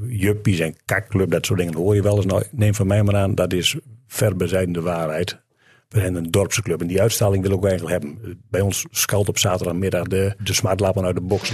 juppies en kakclub, dat soort dingen hoor je wel eens. Nou, neem van mij maar aan, dat is ver waarheid. We zijn een dorpsclub en die uitstraling wil ik ook eigenlijk hebben. Bij ons scout op zaterdagmiddag de, de smartlappen uit de box.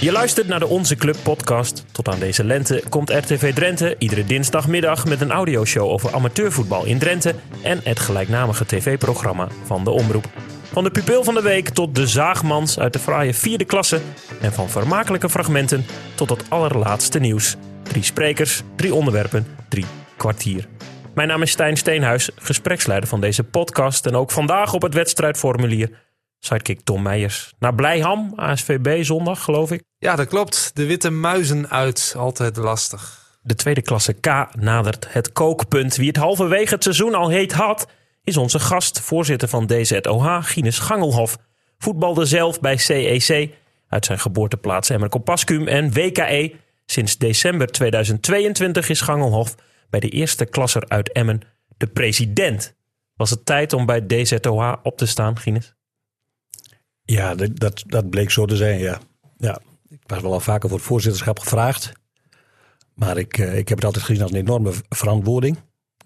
Je luistert naar de Onze Club podcast. Tot aan deze lente komt RTV Drenthe iedere dinsdagmiddag met een audioshow over amateurvoetbal in Drenthe en het gelijknamige tv-programma van de Omroep. Van de pupil van de week tot de zaagmans uit de fraaie vierde klasse en van vermakelijke fragmenten tot het allerlaatste nieuws. Drie sprekers, drie onderwerpen, drie kwartier. Mijn naam is Stijn Steenhuis, gespreksleider van deze podcast en ook vandaag op het wedstrijdformulier sidekick Tom Meijers. Naar Blijham, ASVB zondag, geloof ik. Ja, dat klopt. De witte muizen uit. Altijd lastig. De tweede klasse K nadert het kookpunt. Wie het halverwege het seizoen al heet had, is onze gast, voorzitter van DZOH, Gines Gangelhof. Voetbalde zelf bij CEC uit zijn geboorteplaats Emmerkopascum en WKE. Sinds december 2022 is Gangelhof bij de eerste klasser uit Emmen de president. Was het tijd om bij DZOH op te staan, Gines? Ja, dat, dat, dat bleek zo te zijn, ja. ja. Ik was wel al vaker voor het voorzitterschap gevraagd. Maar ik, eh, ik heb het altijd gezien als een enorme verantwoording.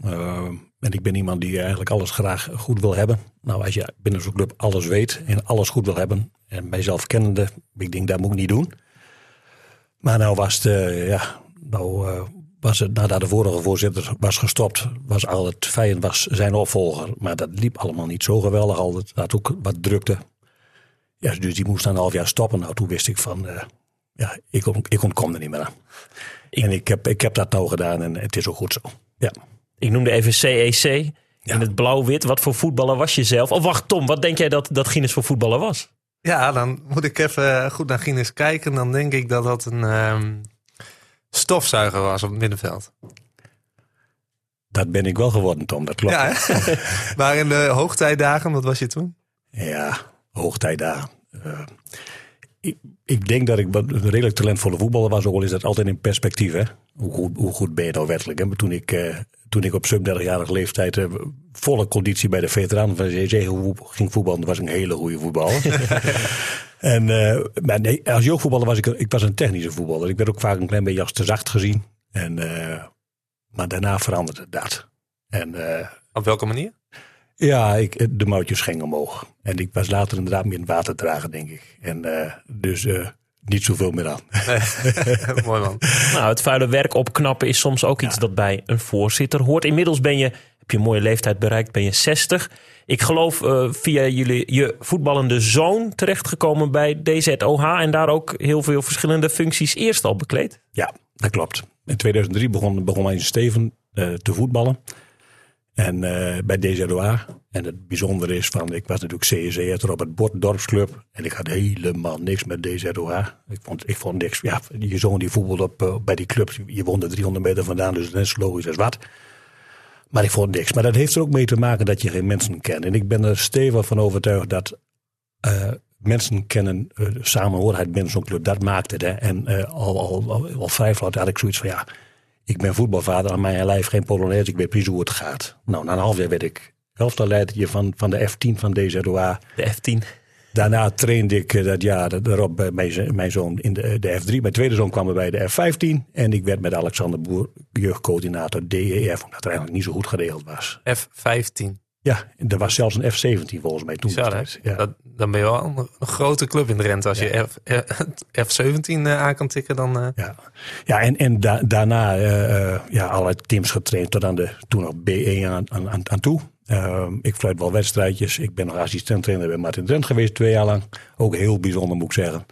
Uh, en ik ben iemand die eigenlijk alles graag goed wil hebben. Nou, als je binnen zo'n club alles weet en alles goed wil hebben. En mijzelf kennende, ik denk dat moet ik niet doen. Maar nou was het, uh, ja, nou uh, was het nadat de vorige voorzitter was gestopt, was al het vijand was zijn opvolger. Maar dat liep allemaal niet zo geweldig. Altijd had ook wat drukte. Ja, dus die moest dan een half jaar stoppen. Nou, toen wist ik van, uh, ja, ik, ik ontkom er niet meer aan. En ik heb, ik heb dat nou gedaan en het is ook goed zo. Ja. Ik noemde even CEC in ja. het blauw-wit. Wat voor voetballer was je zelf? Of wacht, Tom, wat denk jij dat, dat Guinness voor voetballer was? Ja, dan moet ik even goed naar Guinness kijken. Dan denk ik dat dat een um, stofzuiger was op het middenveld. Dat ben ik wel geworden, Tom. Dat klopt. Ja, maar in de hoogtijdagen, wat was je toen? Ja, hoogtijdagen. Uh, ik, ik, denk dat ik een redelijk talentvolle voetballer was. Ook al is dat altijd in perspectief. Hè? Hoe, goed, hoe goed ben je nou werkelijk? Hè? Maar toen ik, uh, toen ik op sub 30-jarige leeftijd uh, volle conditie bij de veteranen van de CC ging voetballen, was ik een hele goede voetballer. en, maar nee, als jeugdvoetballer was ik, ik was een technische voetballer. Ik werd ook vaak een klein beetje als te zacht gezien. En, maar daarna veranderde dat. En, op welke manier? Ja, ik, de moutjes gingen omhoog. En ik was later inderdaad meer in het water dragen, denk ik. En dus niet zoveel meer aan. Nee. Mooi man. Nou, het vuile werk opknappen is soms ook iets ja. dat bij een voorzitter hoort. Inmiddels ben je, heb je een mooie leeftijd bereikt, ben je 60. Ik geloof uh, via jullie je voetballende zoon terechtgekomen bij DZOH. En daar ook heel veel verschillende functies eerst al bekleed. Ja, dat klopt. In 2003 begon, begon mijn Steven te voetballen. En uh, bij DZOA. En het bijzondere is van, ik was natuurlijk CSE op het bord dorpsclub. En ik had helemaal niks met DZOA. Ik vond, ik vond niks. Ja, je zoon die voetbalde op, uh, bij die club. Je woonde 300 meter vandaan, dus dat is logisch als wat. Maar ik vond niks. Maar dat heeft er ook mee te maken dat je geen mensen kent. En ik ben er stevig van overtuigd dat uh, mensen kennen, uh, samenhorigheid binnen zo'n club. Dat maakt het. Hè. En al, al, al, al vrij vlot had ik zoiets van, ja... Ik ben voetbalvader, aan mijn lijf geen Polonaise, ik weet precies hoe het gaat. Nou, na een half jaar werd ik helftalleider van, van de F10 van DZOA. De F10. Daarna trainde ik dat jaar erop bij mijn, mijn zoon in de, de F3. Mijn tweede zoon kwam bij de F15. En ik werd met Alexander Boer jeugdcoördinator DEF, omdat het eigenlijk niet zo goed geregeld was. F15? Ja, er was zelfs een F17 volgens mij toen. Zo, ja. dat, dan ben je wel een, een, grote club in de rente. Als ja. je F, F17 uh, aan kan tikken, dan... Uh... Ja, ja en, en da, daarna uh, ja, allerlei teams getraind tot aan de toen nog B1 aan, aan, aan toe. Ik fluit wel wedstrijdjes. Ik ben nog assistent trainer bij Martin Drent geweest twee jaar lang. Ook heel bijzonder moet ik zeggen.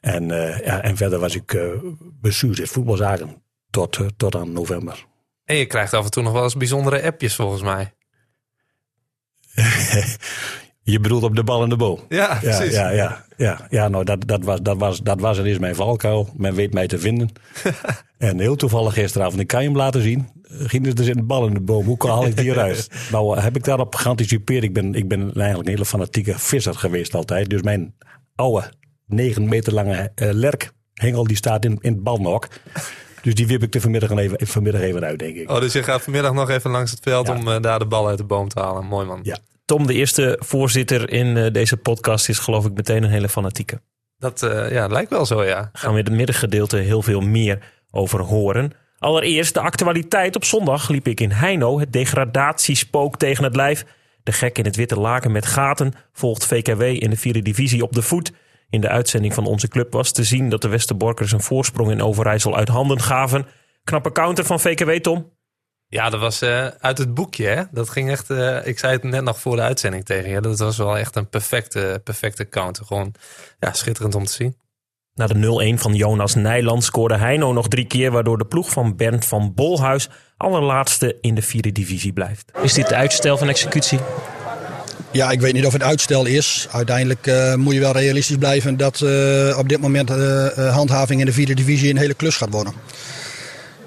En, ja, en verder was ik bestuurslid voetbalzaken tot, tot aan november. En je krijgt af en toe nog wel eens bijzondere appjes volgens mij. Je bedoelt op de bal en de boom. Ja, precies. Ja, ja, ja, ja, nou, dat, dat, was, dat, was, dat was en is mijn valkuil. Men weet mij te vinden. en heel toevallig gisteravond, ik kan je hem laten zien. Ging er dus in de bal in de boom. Hoe haal ik die eruit? nou, heb ik daarop geanticipeerd. Ik ben, ik ben eigenlijk een hele fanatieke visser geweest altijd. Dus mijn oude, negen meter lange uh, lerkhengel, die staat in, in het balnok. Dus die wip ik er vanmiddag even, vanmiddag even uit, denk ik. Oh, dus je gaat vanmiddag nog even langs het veld ja. om uh, daar de bal uit de boom te halen. Mooi man. Ja. Tom, de eerste voorzitter in uh, deze podcast, is geloof ik meteen een hele fanatieke. Dat uh, ja, lijkt wel zo, ja. Gaan we in het middengedeelte heel veel meer over horen. Allereerst de actualiteit. Op zondag liep ik in Heino het degradatiespook tegen het lijf. De gek in het witte laken met gaten volgt VKW in de vierde divisie op de voet. In de uitzending van onze club was te zien dat de Westerborkers een voorsprong in Overijssel uit handen gaven. Knappe counter van VKW, Tom. Ja, dat was uh, uit het boekje. Hè? Dat ging echt. Uh, ik zei het net nog voor de uitzending tegen je. Dat was wel echt een perfecte, perfecte counter. Gewoon ja, schitterend om te zien. Na de 0-1 van Jonas Nijland scoorde Heino nog drie keer, waardoor de ploeg van Bernd van Bolhuis allerlaatste in de vierde divisie blijft. Is dit uitstel van executie? Ja, ik weet niet of het uitstel is. Uiteindelijk uh, moet je wel realistisch blijven dat uh, op dit moment uh, handhaving in de vierde divisie een hele klus gaat worden.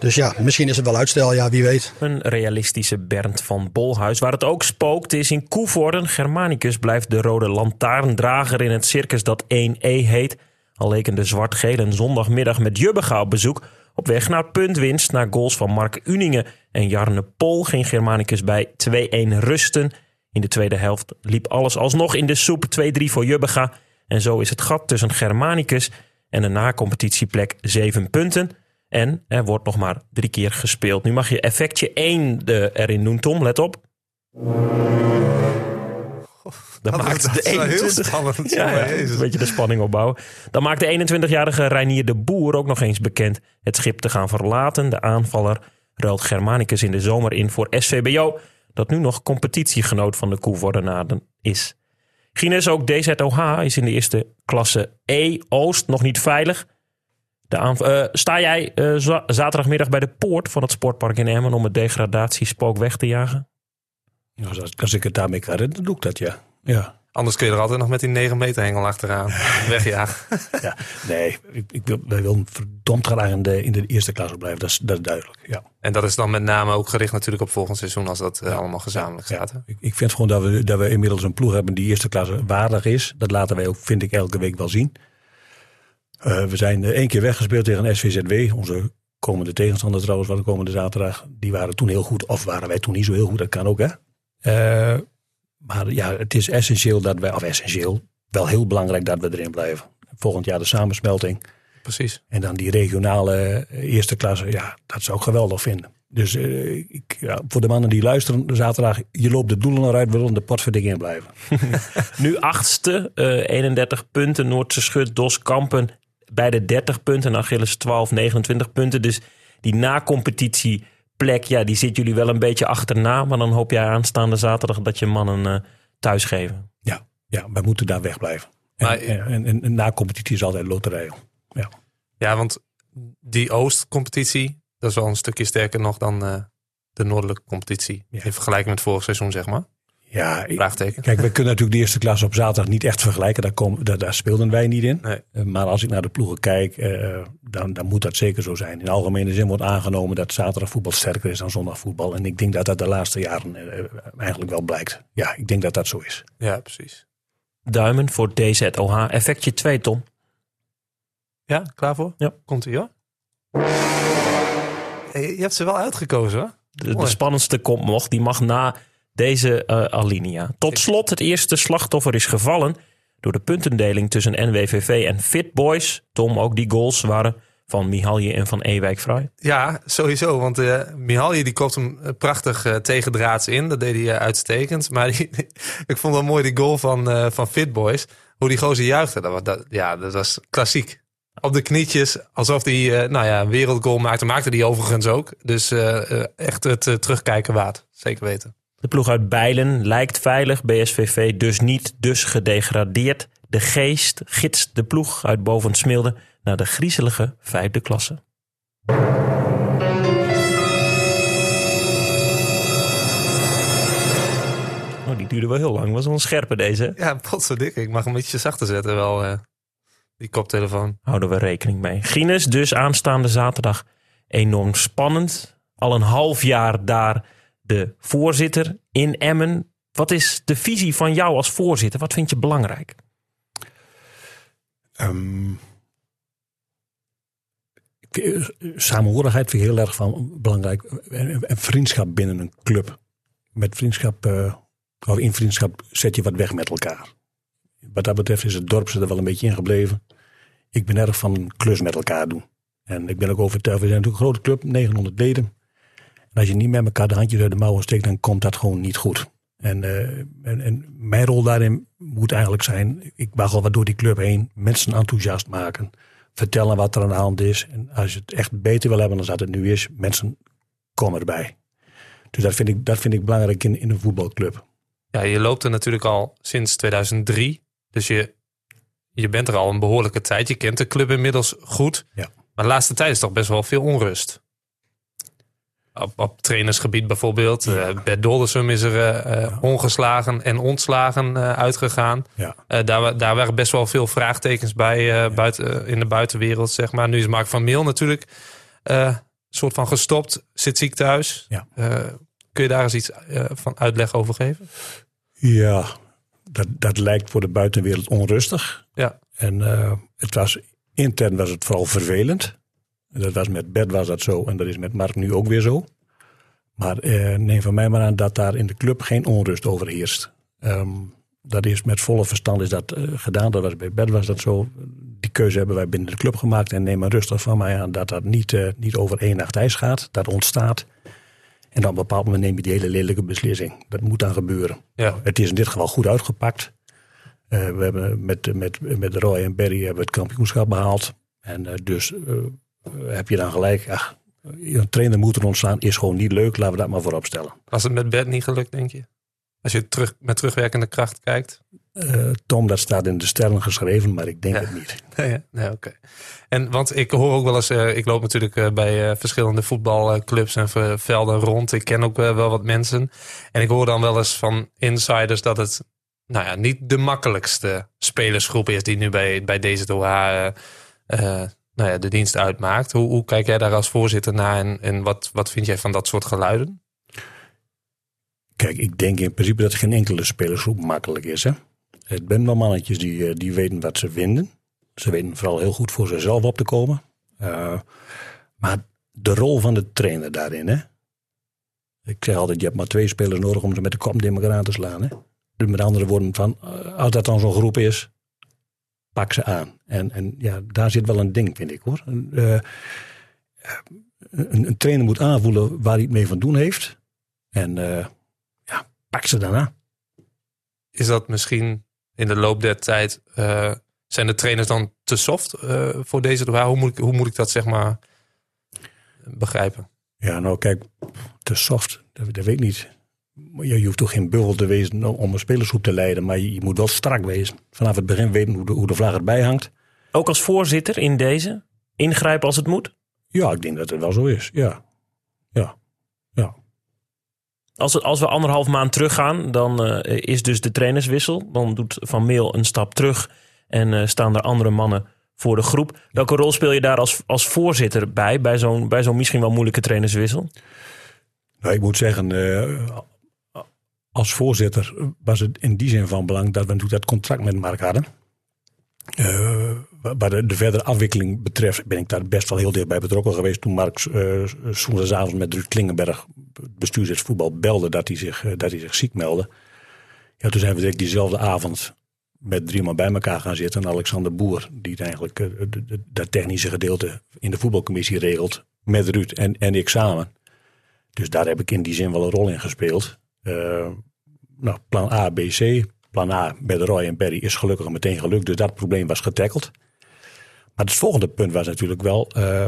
Dus ja, misschien is het wel uitstel, ja, wie weet. Een realistische Bernd van Bolhuis. Waar het ook spookt is in Koevoorden. Germanicus blijft de rode lantaarndrager in het circus dat 1E heet. Al leken de zwart-gele zondagmiddag met Jubbega op bezoek. Op weg naar puntwinst naar goals van Mark Uningen en Jarne Pol ging Germanicus bij 2-1 rusten. In de tweede helft liep alles alsnog in de soep 2-3 voor Jubbega. En zo is het gat tussen Germanicus en een na-competitieplek 7 punten. En er wordt nog maar drie keer gespeeld. Nu mag je effectje 1 erin doen, Tom. Let op. Dat, maakt de 21... spannend. Ja, een beetje de spanning opbouwen. Dan maakt de 21-jarige Reinier de Boer ook nog eens bekend het schip te gaan verlaten. De aanvaller ruilt Germanicus in de zomer in voor SVBO, dat nu nog competitiegenoot van de Koevoordenaden is. Gines, ook DZOH is in de eerste klasse E Oost nog niet veilig. De uh, sta jij uh, zaterdagmiddag bij de poort van het sportpark in Emmen om het degradatiespook weg te jagen? Ja, als ik het daarmee kan redden, dan doe ik dat, ja. ja. Anders kun je er altijd nog met die 9 meter hengel achteraan wegjagen. ja, nee, ik, ik wil, wij willen verdomd graag in de, in de eerste klasse blijven. Dat is, dat is duidelijk, ja. En dat is dan met name ook gericht natuurlijk op volgend seizoen als dat uh, allemaal gezamenlijk ja, gaat. Hè? Ik, ik vind gewoon dat we, dat we inmiddels een ploeg hebben die eerste klasse waardig is. Dat laten wij ook, vind ik, elke week wel zien. Uh, we zijn één keer weggespeeld tegen SVZW. Onze komende tegenstander trouwens van de komende zaterdag. Die waren toen heel goed. Of waren wij toen niet zo heel goed. Dat kan ook hè. Uh, maar ja, het is essentieel dat wij, of essentieel, wel heel belangrijk dat we erin blijven. Volgend jaar de samensmelting. Precies. En dan die regionale eerste klasse, ja, dat zou ik geweldig vinden. Dus uh, ik, ja, voor de mannen die luisteren, zaterdag, je loopt de doelen eruit, we willen de potverdik in blijven. nu achtste, uh, 31 punten, Noordse Schut, Dos Kampen bij de 30 punten, Achilles 12, 29 punten. Dus die na-competitie plek, ja, die zit jullie wel een beetje achterna. Maar dan hoop jij aanstaande zaterdag dat je mannen uh, thuis geven. Ja, ja, wij moeten daar wegblijven. En, maar, en, en, en, na competitie is altijd loterij. Ja. ja, want die Oost-competitie, dat is wel een stukje sterker nog dan uh, de Noordelijke competitie. Ja. In vergelijking met vorig seizoen, zeg maar. Ja, Vraagteken. kijk, we kunnen natuurlijk de eerste klas op zaterdag niet echt vergelijken. Daar, komen, daar, daar speelden wij niet in. Nee. Uh, maar als ik naar de ploegen kijk, uh, dan, dan moet dat zeker zo zijn. In algemene zin wordt aangenomen dat zaterdagvoetbal sterker is dan zondagvoetbal. En ik denk dat dat de laatste jaren uh, eigenlijk wel blijkt. Ja, ik denk dat dat zo is. Ja, precies. Duimen voor DZOH. Effectje 2, Tom. Ja, klaar voor? Ja. Komt ie hoor. Hey, je hebt ze wel uitgekozen hoor. De, de spannendste komt nog. Die mag na deze uh, alinea. Tot slot, het eerste slachtoffer is gevallen door de puntendeling tussen NWVV en Fit Boys. Tom, ook die goals waren van Mihalje en van Ewijk vrij. Ja, sowieso. Want uh, Mihalje die kopt hem prachtig uh, tegen draads in. Dat deed hij uh, uitstekend. Maar die, ik vond wel mooi die goal van, van Fit Boys. Hoe die gozer juichte. Dat, was, dat, ja, dat was klassiek. Op de knietjes, alsof hij nou ja, een wereldgoal maakte. Maakte die overigens ook. Dus echt het terugkijken waard. Zeker weten. De ploeg uit Bijlen lijkt veilig, BSVV dus niet, dus gedegradeerd. De geest gidst de ploeg uit Bovensmilde naar de griezelige vijfde klasse. Oh, die duurde wel heel lang. Was wel een scherpe deze. Ja, potverdikke. Ik mag een beetje zachter zetten wel, uh, die koptelefoon. Houden we rekening mee. Gines dus aanstaande zaterdag enorm spannend. Al een half jaar daar de voorzitter in Emmen. Wat is de visie van jou als voorzitter? Wat vind je belangrijk? Um, samenhorigheid vind ik heel erg van belangrijk. En, vriendschap binnen een club. Met vriendschap, uh, in vriendschap zet je wat weg met elkaar. Wat dat betreft is het dorp er wel een beetje ingebleven. ik ben erg van klus met elkaar doen. En ik ben ook overtuigd, we zijn natuurlijk een grote club, 900 leden. En als je niet met elkaar de handjes uit de mouwen steekt, dan komt dat gewoon niet goed. En, uh, en, en, mijn rol daarin moet eigenlijk zijn, ik mag al wat door die club heen, mensen enthousiast maken, vertellen wat er aan de hand is. En als je het echt beter wil hebben dan dat het nu is, mensen komen erbij. Dus dat vind ik, dat vind ik belangrijk in, in een voetbalclub. Ja, je loopt er natuurlijk al sinds 2003. Dus je, je bent er al een behoorlijke tijd. Je kent de club inmiddels goed. Ja. Maar de laatste tijd is toch best wel veel onrust. Op, op trainersgebied bijvoorbeeld. Ja. Uh, Bert Doldersum is er uh, ja. ongeslagen en ontslagen uh, uitgegaan. Ja. daar, daar waren best wel veel vraagtekens bij buiten, in de buitenwereld, zeg maar. Nu is Mark van Meel natuurlijk een soort van gestopt. Zit ziek thuis. Kun je daar eens iets van uitleg over geven? Ja, dat, dat lijkt voor de buitenwereld onrustig. Ja. En het was, intern was het vooral vervelend. Dat was met Bert was dat zo en dat is met Mark nu ook weer zo. Maar eh, neem van mij maar aan dat daar in de club geen onrust over heerst. Um, dat is met volle verstand is dat uh, gedaan. Dat was bij Bert was dat zo. Die keuze hebben wij binnen de club gemaakt. En neem maar rustig van mij aan dat dat niet, uh, niet over één nacht ijs gaat. Dat ontstaat. En dan op een bepaald moment neem je die hele lelijke beslissing. Dat moet dan gebeuren. Ja. Het is in dit geval goed uitgepakt. Uh, we hebben met, met, met Roy en Barry hebben we het kampioenschap behaald. En dus heb je dan gelijk, ach, een trainer moet er ontstaan, is gewoon niet leuk. Laten we dat maar voorop stellen. Was het met Bert niet gelukt, denk je? Als je terug, met terugwerkende kracht kijkt? Uh, Tom, dat staat in de sterren geschreven, maar ik denk ja. het niet. Nee, nee oké. Okay. En want ik hoor ook wel eens, uh, ik loop natuurlijk uh, bij verschillende voetbalclubs en velden rond. Ik ken ook wel wat mensen. En ik hoor dan wel eens van insiders dat het nou ja, niet de makkelijkste spelersgroep is die nu bij, bij deze DOH nou ja, de dienst uitmaakt. Hoe, hoe kijk jij daar als voorzitter naar en, en wat, wat vind jij van dat soort geluiden? Kijk, ik denk in principe dat geen enkele spelersgroep makkelijk is. Hè? Het zijn wel mannetjes die, die weten wat ze vinden. Ze weten vooral heel goed voor zichzelf op te komen. Uh, maar de rol van de trainer daarin. Hè? Ik zeg altijd, je hebt maar twee spelers nodig om ze met de kop in te slaan. Hè? Met andere woorden, van, als dat dan zo'n groep is, pak ze aan. En, en ja, daar zit wel een ding, vind ik hoor. Uh, een, een, trainer moet aanvoelen waar hij het mee van doen heeft. En uh, ja, pak ze dan aan. Is dat misschien in de loop der tijd, uh, zijn de trainers dan te soft voor deze? Hoe moet, ik, hoe moet ik dat zeg maar begrijpen? Ja, nou kijk, te soft, dat, dat weet ik niet. Je, je hoeft toch geen buffel te wezen om een spelersgroep te leiden. Maar je, je, moet wel strak wezen. Vanaf het begin weten hoe de, hoe de vlag erbij hangt. Ook als voorzitter in deze? Ingrijpen als het moet? Ja, ik denk dat het wel zo is. Ja. Ja. Ja. Als, het, als we anderhalf maand teruggaan, dan uh, is dus de trainerswissel. Dan doet Van Meel een stap terug en uh, staan er andere mannen voor de groep. Welke rol speel je daar als, als voorzitter bij, bij zo'n bij zo'n misschien wel moeilijke trainerswissel? Nou, ik moet zeggen, uh, als voorzitter was het in die zin van belang dat we natuurlijk dat contract met Mark hadden. Uh, wat de, de, verdere afwikkeling betreft ben ik daar best wel heel dichtbij betrokken geweest. Toen Mark uh, zondagavond met Ruud Klingenberg, bestuurslid voetbal, belde dat hij, zich, dat hij zich ziek meldde. Ja, toen zijn we diezelfde avond met drie man bij elkaar gaan zitten. En Alexander Boer, die eigenlijk dat technische gedeelte in de voetbalcommissie regelt, met Ruud en, en ik samen. Dus daar heb ik in die zin wel een rol in gespeeld. Uh, nou, plan A, B, C. Plan A met Roy en Barry is gelukkig meteen gelukt. Dus dat probleem was getackeld. Maar het volgende punt was natuurlijk wel, uh,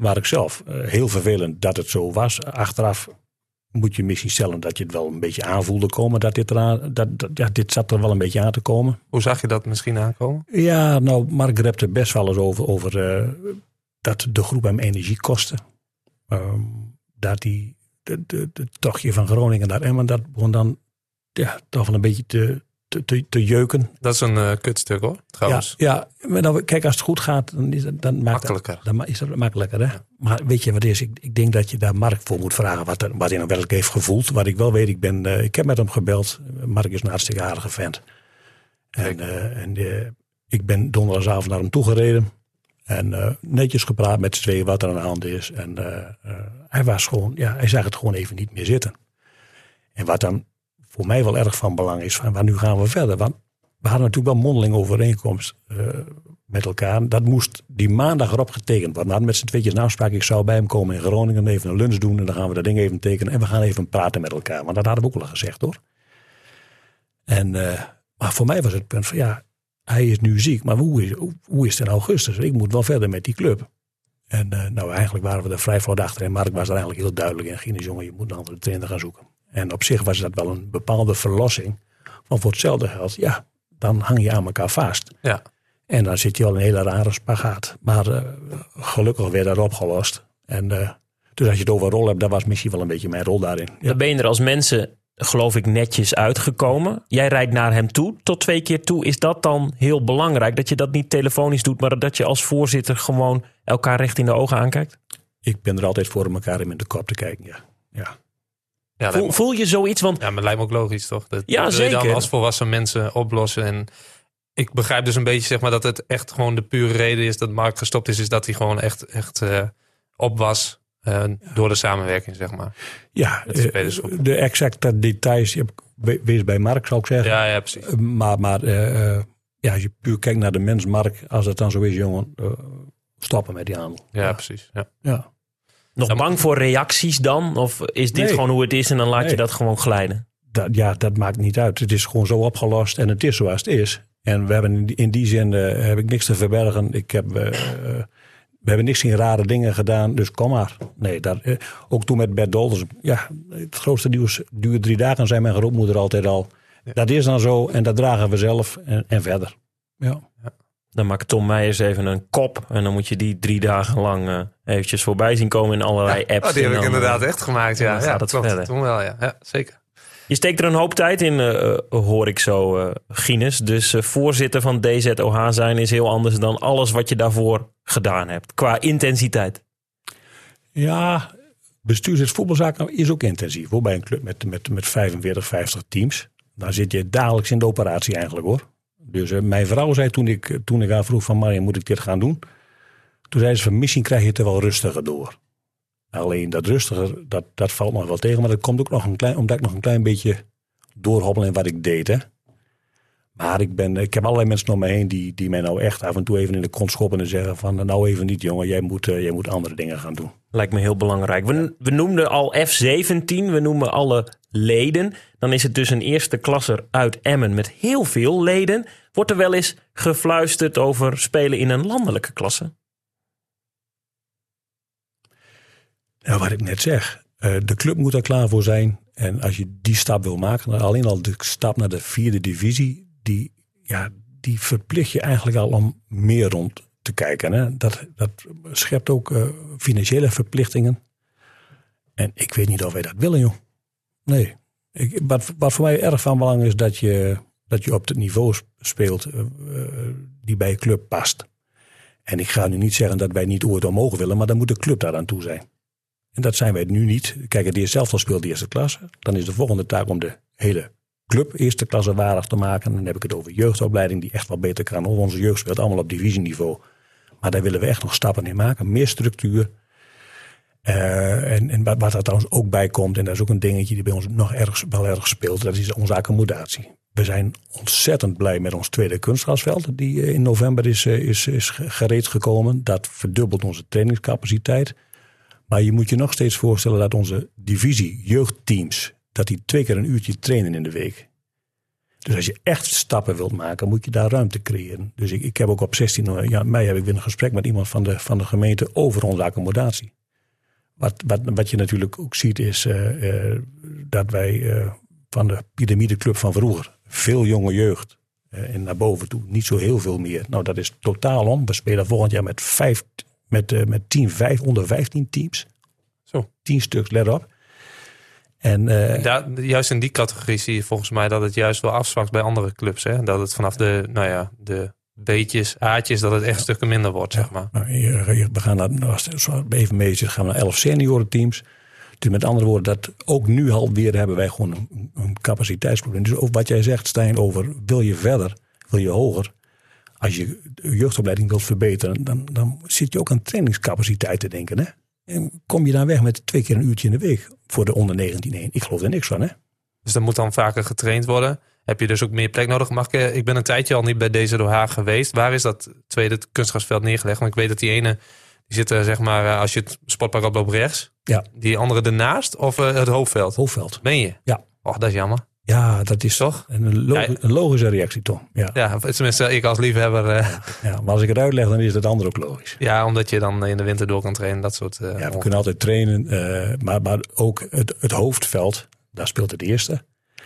waar ik zelf, uh, heel vervelend dat het zo was. Achteraf moet je misschien stellen dat je het wel een beetje aanvoelde komen. Dat dit, eraan, dat, dat, ja, dit zat er wel een beetje aan te komen. Hoe zag je dat misschien aankomen? Ja, nou, Mark repte er best wel eens over, over uh, dat de groep hem energie kostte. Um, dat hij het tochtje van Groningen naar Emmen, dat begon dan ja, toch wel een beetje te, te, te, te jeuken. Dat is een uh, kutstuk hoor, trouwens. Ja, ja maar dan, kijk, als het goed gaat, dan is het dan makkelijker. Dat, dan is het makkelijker. Hè? Ja. Maar weet je wat is? Ik, ik denk dat je daar Mark voor moet vragen wat, er, wat hij nou werkelijk heeft gevoeld. Wat ik wel weet, ik, ben, uh, ik heb met hem gebeld. Mark is een hartstikke aardige vent. En, uh, en ik ben donderdagavond naar hem toegereden. En uh, netjes gepraat met z'n tweeën wat er aan de hand is. En uh, uh, hij was gewoon, ja, hij zag het gewoon even niet meer zitten. En wat dan voor mij wel erg van belang is, van waar nu gaan we verder? Want we hadden natuurlijk wel mondeling overeenkomst eh, met elkaar. Dat moest die maandag erop getekend worden. We hadden met z'n tweetjes een. Ik zou bij hem komen in Groningen, even een lunch doen. En dan gaan we dat ding even tekenen. En we gaan even praten met elkaar. Want dat hadden we ook al gezegd hoor. En, eh, maar voor mij was het punt van ja, hij is nu ziek. Maar hoe is, hoe, is het in augustus? Ik moet wel verder met die club. En uh, nou, eigenlijk waren we er vrij voor achter. En Mark was er eigenlijk heel duidelijk in. Ging jongen, je moet een andere trainer gaan zoeken. En op zich was dat wel een bepaalde verlossing. Want voor hetzelfde geld, ja, dan hang je aan elkaar vast. Ja. En dan zit je al een hele rare spagaat. Maar uh, gelukkig werd dat opgelost. En uh, dus als je het over rol hebt, dat was misschien wel een beetje mijn rol daarin. Ja. Dan ben je er als mensen, geloof ik, netjes uitgekomen. Jij rijdt naar hem toe, tot twee keer toe. Is dat dan heel belangrijk? Dat je dat niet telefonisch doet, maar dat je als voorzitter gewoon elkaar recht in de ogen aankijkt? Ik ben er altijd voor om elkaar in de kop te kijken, ja. ja. Ja, voel, voel, je zoiets? Want... Ja, maar het lijkt me ook logisch, toch? Dat, ja, dat zeker. je dan als volwassen mensen oplossen. En ik begrijp dus een beetje zeg maar, dat het echt gewoon de pure reden is dat Mark gestopt is. Is dat hij gewoon echt, echt uh, op was uh, door de samenwerking, zeg maar. Ja, de, de exacte details wees bij Mark, zou ik zeggen. Ja, ja precies. Maar, maar uh, ja, als je puur kijkt naar de mens Mark, als het dan zo is, jongen, stoppen met die handel. Ja, ja. precies. Ja. ja. Nog bang voor reacties dan? Of is dit Nee. gewoon hoe het is en dan laat je dat gewoon glijden? Dat, ja, dat maakt niet uit. Het is gewoon zo opgelost en het is zoals het is. En we hebben in die, in die zin eh, heb ik niks te verbergen. Ik heb, eh, hebben niks in rare dingen gedaan, dus kom maar. Nee, dat, eh, ook toen met Bert Dolders. Ja, het grootste nieuws duurt drie dagen, zei mijn grootmoeder altijd al. Dat is dan zo en dat dragen we zelf en, en verder. Ja. Dan maakt Tom Meijers even een kop. En dan moet je die drie dagen lang eh, eventjes voorbij zien komen in allerlei apps. Oh, die heb ik dan, inderdaad eh, echt gemaakt. Ja, ja gaat het klopt. verder. Toen wel, ja. ja zeker. Je steekt er een hoop tijd in, eh, eh, hoor ik zo, eh Gines. Dus voorzitter van DZOH zijn is heel anders dan alles wat je daarvoor gedaan hebt. Qua intensiteit. Ja, bestuursrecht voetbalzaken is ook intensief hoor. Bij een club met, met, met 45, 50 teams. Daar zit je dagelijks in de operatie eigenlijk hoor. Dus mijn vrouw zei toen ik, toen ik haar vroeg van Marja, moet ik dit gaan doen? Toen zei ze van misschien krijg je het er wel rustiger door. Alleen dat rustiger, dat, dat valt nog wel tegen. Maar dat komt ook nog een klein, omdat ik nog een klein beetje doorhobbel in wat ik deed hè. Maar ik, ben, ik heb allerlei mensen om me heen die, die mij nou echt af en toe even in de kont schoppen en zeggen van nou even niet jongen, jij moet, eh, jij moet andere dingen gaan doen. Lijkt me heel belangrijk. We, we noemden al F17, we noemen alle leden. Dan is het dus een eerste klasser uit Emmen met heel veel leden. Wordt er wel eens gefluisterd over spelen in een landelijke klasse? Ja, wat ik net zeg. eh, de club moet er klaar voor zijn. En als je die stap wil maken, alleen al de stap naar de vierde divisie, die, ja, die verplicht je eigenlijk al om meer rond te kijken. Hè? Dat, dat schept ook eh, financiële verplichtingen. En ik weet niet of wij dat willen, joh. Nee. Ik, wat, wat voor mij erg van belang is dat je, dat je op het niveau speelt eh, die bij je club past. En ik ga nu niet zeggen dat wij niet ooit omhoog willen, maar dan moet de club daar aan toe zijn. En dat zijn wij nu niet. Kijk, het eerst zelf al speelt de eerste klasse. Dan is de volgende taak om de hele club eerste klasse waardig te maken. Dan heb ik het over jeugdopleiding die echt wel beter kan. hoor. Onze jeugd speelt allemaal op divisieniveau. Maar daar willen we echt nog stappen in maken. Meer structuur. Eh, en wat, wat er trouwens ook bij komt, en dat is ook een dingetje die bij ons nog erg, wel erg speelt, dat is onze accommodatie. We zijn ontzettend blij met ons tweede kunstgrasveld, die eh, in november is, eh, is, is gereed gekomen. Dat verdubbelt onze trainingscapaciteit. Maar je moet je nog steeds voorstellen dat onze divisie jeugdteams, dat die twee keer een uurtje trainen in de week. Dus als je echt stappen wilt maken, moet je daar ruimte creëren. Dus ik, ik heb ook op 16 ja, mei heb ik weer een gesprek met iemand van de, van de gemeente over onze accommodatie. Wat, wat, wat je natuurlijk ook ziet is eh, eh, dat wij eh, van de piramideclub van vroeger, veel jonge jeugd eh, en naar boven toe, niet zo heel veel meer. Nou, dat is totaal om. We spelen volgend jaar met, vijf, met, eh, met 10, 5, onder 15 teams. Zo. 10 stuks, let op. En eh, juist in die categorie zie je volgens mij dat het juist wel afzwakt bij andere clubs. Hè? Dat het vanaf de, nou ja, de B'tjes, A'tjes, dat het echt stukken minder wordt, zeg maar. Nou, we gaan naar, als het zo even mee zit, gaan we naar 11 seniorenteams. Dus met andere woorden, dat ook nu alweer hebben wij gewoon een, een capaciteitsprobleem. Dus ook wat jij zegt, Stijn, over wil je verder, wil je hoger. Als je jeugdopleiding wilt verbeteren, dan, dan zit je ook aan trainingscapaciteit te denken. Hè? En kom je dan weg met twee keer een uurtje in de week voor de onder 19-1? Ik geloof er niks van, hè? Dus er moet dan vaker getraind worden. heb je dus ook meer plek nodig. Mag ik, eh, ik ben een tijdje al niet bij deze door Haag geweest. Waar is dat tweede kunstgrasveld neergelegd? Want ik weet dat die ene, die zit er zeg maar, eh, als je het sportpark oploopt rechts. Ja. Die andere ernaast of eh, het hoofdveld? Hoofdveld. Ben je? Ja. Och, dat is jammer. Ja, dat is Toch? een, lo- Ja. een logische reactie, toch? Ja. Ja, tenminste, ik als liefhebber. eh, ja. Maar als ik het uitleg, dan is het ander ook logisch. ja, omdat je dan in de winter door kan trainen. Dat soort. eh, Ja, we kunnen altijd trainen, eh, maar, maar ook het, het hoofdveld, daar speelt het eerste.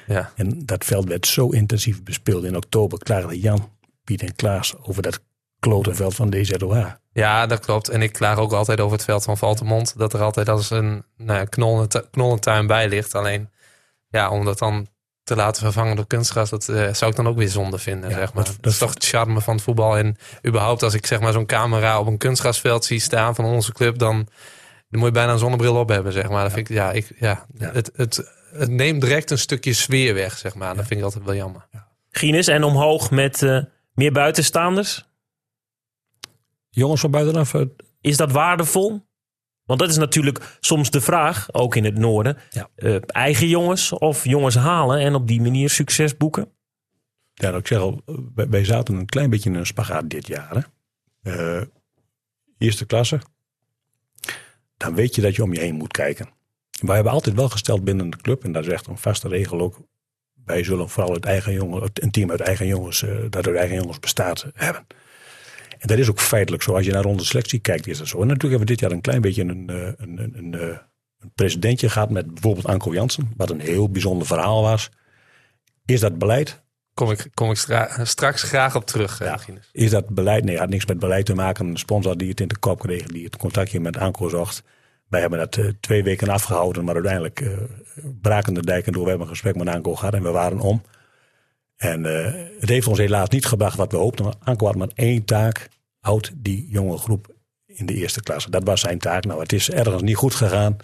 ja. En dat veld werd zo intensief bespeeld. In oktober klaagden Jan, Piet en Klaas over dat klotenveld van DZOH. Ja, dat klopt. En ik klaag ook altijd over het veld van Valtemont. Dat er altijd als een nou knollentuin bij ligt. Alleen, ja, om dat dan te laten vervangen door kunstgras, dat eh, zou ik dan ook weer zonde vinden. Ja, zeg maar. dat- dat, dat- is toch het charme van het voetbal. En überhaupt, als ik zeg maar zo'n camera op een kunstgrasveld zie staan van onze club, dan, dan moet je bijna een zonnebril op hebben. Zeg maar. Dat vind ik, ja, ik, ja, Ja. Het, het, het neemt direct een stukje sfeer weg. Zeg maar. Dat vind ik altijd wel jammer. Gines en omhoog met eh, meer buitenstaanders. Jongens van buitenaf, eh, Is dat waardevol? Want dat is natuurlijk soms de vraag, ook in het noorden. Ja. Eh, eigen jongens of jongens halen en op die manier succes boeken? ja, dat ik zeg al, wij, zaten een klein beetje in een spagaat dit jaar. Hè. Eh, eerste klasse, dan weet je dat je om je heen moet kijken. Wij hebben altijd wel gesteld binnen de club, en dat is echt een vaste regel ook. Wij zullen vooral het eigen jongen, een team uit eigen jongens, eh, dat uit eigen jongens bestaat, hebben. En dat is ook feitelijk zo. Als je naar onze selectie kijkt, is dat zo. En natuurlijk hebben we dit jaar een klein beetje een, eh, een, een, een, eh, een presidentje gehad met bijvoorbeeld Anko Jansen, wat een heel bijzonder verhaal was. Is dat beleid? Kom ik, kom ik stra- straks graag op terug, eh, Ja. Is dat beleid? Nee, had niks met beleid te maken. Een sponsor die het in de kop kreeg, die het contactje met Anko zocht. Wij hebben dat twee weken afgehouden, maar uiteindelijk eh, braken de dijken door. We hebben een gesprek met Anko gehad en we waren om. En eh, het heeft ons helaas niet gebracht wat we hoopten. Anko had maar één taak. Houdt die jonge groep in de eerste klasse. Dat was zijn taak. Nou, het is ergens niet goed gegaan.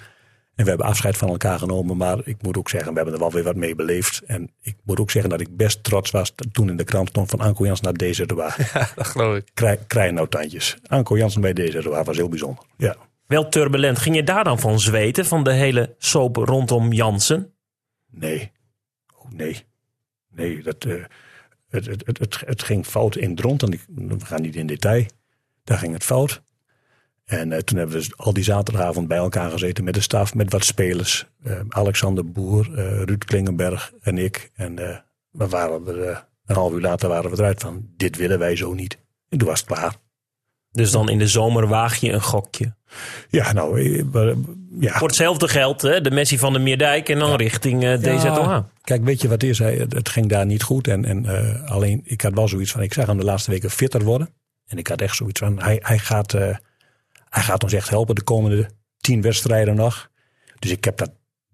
En we hebben afscheid van elkaar genomen. Maar ik moet ook zeggen, we hebben er wel weer wat mee beleefd. En ik moet ook zeggen dat ik best trots was toen in de krant stond van Anko Jans naar deze waar. Ja, dat geloof ik. Krijg, krijg nou tandjes. Anko Jansen bij deze was heel bijzonder. Ja. Wel turbulent. Ging je daar dan van zweten, van de hele soap rondom Jansen? Nee. Oh, nee. Nee, dat, eh, het, het, het, het, ging fout in Dront. En we gaan niet in detail. Daar ging het fout. En eh, toen hebben we dus al die zaterdagavond bij elkaar gezeten met de staf, met wat spelers. Eh, Alexander Boer, Ruud Klingenberg en ik. En we waren er, een half uur later waren we eruit van, dit willen wij zo niet. En toen was het klaar. Dus dan in de zomer waag je een gokje. Ja, nou, eh, we- ja. Voor hetzelfde geld, hè, de Messi van de Meerdijk en dan richting eh, DZOH. Ja, Kijk, weet je wat is? Hij, het ging daar niet goed. En, en eh, alleen, ik had wel zoiets van, ik zag hem de laatste weken fitter worden. En ik had echt zoiets van, hij, hij, gaat, eh, hij gaat ons echt helpen de komende tien wedstrijden nog. Dus ik heb dat,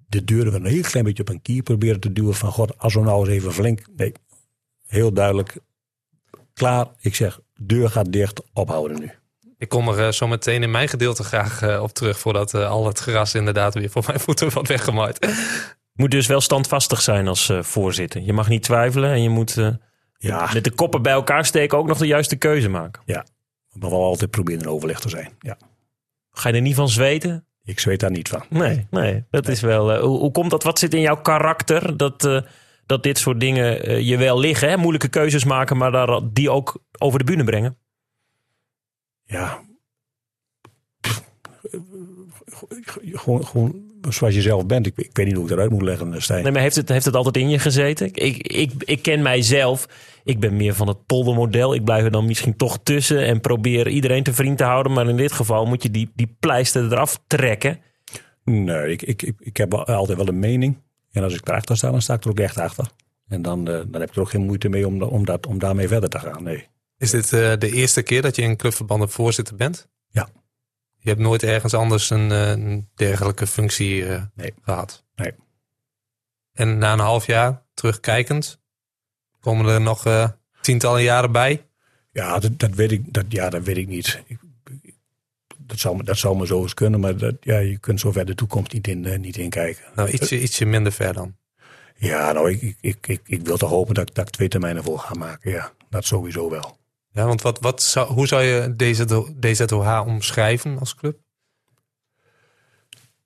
de deuren wel een heel klein beetje op een kier proberen te duwen. Van, god, als we nou eens even flink... Nee, heel duidelijk. Klaar, ik zeg, deur gaat dicht, ophouden nu. Ik kom er eh, zo meteen in mijn gedeelte graag eh, op terug voordat eh, al het gras inderdaad weer voor mijn voeten wordt weggemaaid. Moet dus wel standvastig zijn als voorzitter. Je mag niet twijfelen en je moet Ja, met de koppen bij elkaar steken ook nog de juiste keuze maken. ja. Maar wel altijd proberen in overleg te zijn. Ja, Ga je er niet van zweten? ik zweet daar niet van. Nee, nee. Dat is wel. hoe, hoe komt dat? Wat zit in jouw karakter dat, eh, dat dit soort dingen eh, je wel liggen? Hè? Moeilijke keuzes maken, maar daar, die ook over de bühne brengen. ja. Gewoon, gewoon zoals je zelf bent. Ik, ik weet niet hoe ik eruit moet leggen, Stijn. Nee, maar heeft het, heeft het altijd in je gezeten? Ik, ik, ik ken mijzelf. Ik ben meer van het poldermodel. Ik blijf er dan misschien toch tussen en probeer iedereen te vriend te houden. Maar in dit geval moet je die, die pleister eraf trekken. Nee, ik, ik, ik, ik heb altijd wel een mening. En als ik erachter sta, dan sta ik er ook echt achter. En dan, eh, dan heb ik er ook geen moeite mee om, om, dat, om daarmee verder te gaan. Nee. Is dit eh, de eerste keer dat je in clubverbanden voorzitter bent? Ja. Je hebt nooit ergens anders een, eh, een dergelijke functie Nee. gehad? Nee. En na een half jaar, terugkijkend, komen er nog tientallen jaren bij? Ja, dat, dat, weet ik, dat, ja, dat weet ik niet. Ik- dat, zou, me- dat zou me zo eens kunnen, maar dat, ja, je kunt zo ver de toekomst niet in, eh, niet in kijken. Nou, ietsje, ietsje minder ver dan. Ja, nou, ik, ik, ik, ik, wil toch hopen dat, ik- dat ik twee termijnen vol ga maken. Ja, dat sowieso wel. Ja, want wat, wat zou, hoe zou je DZO, DZOH omschrijven als club?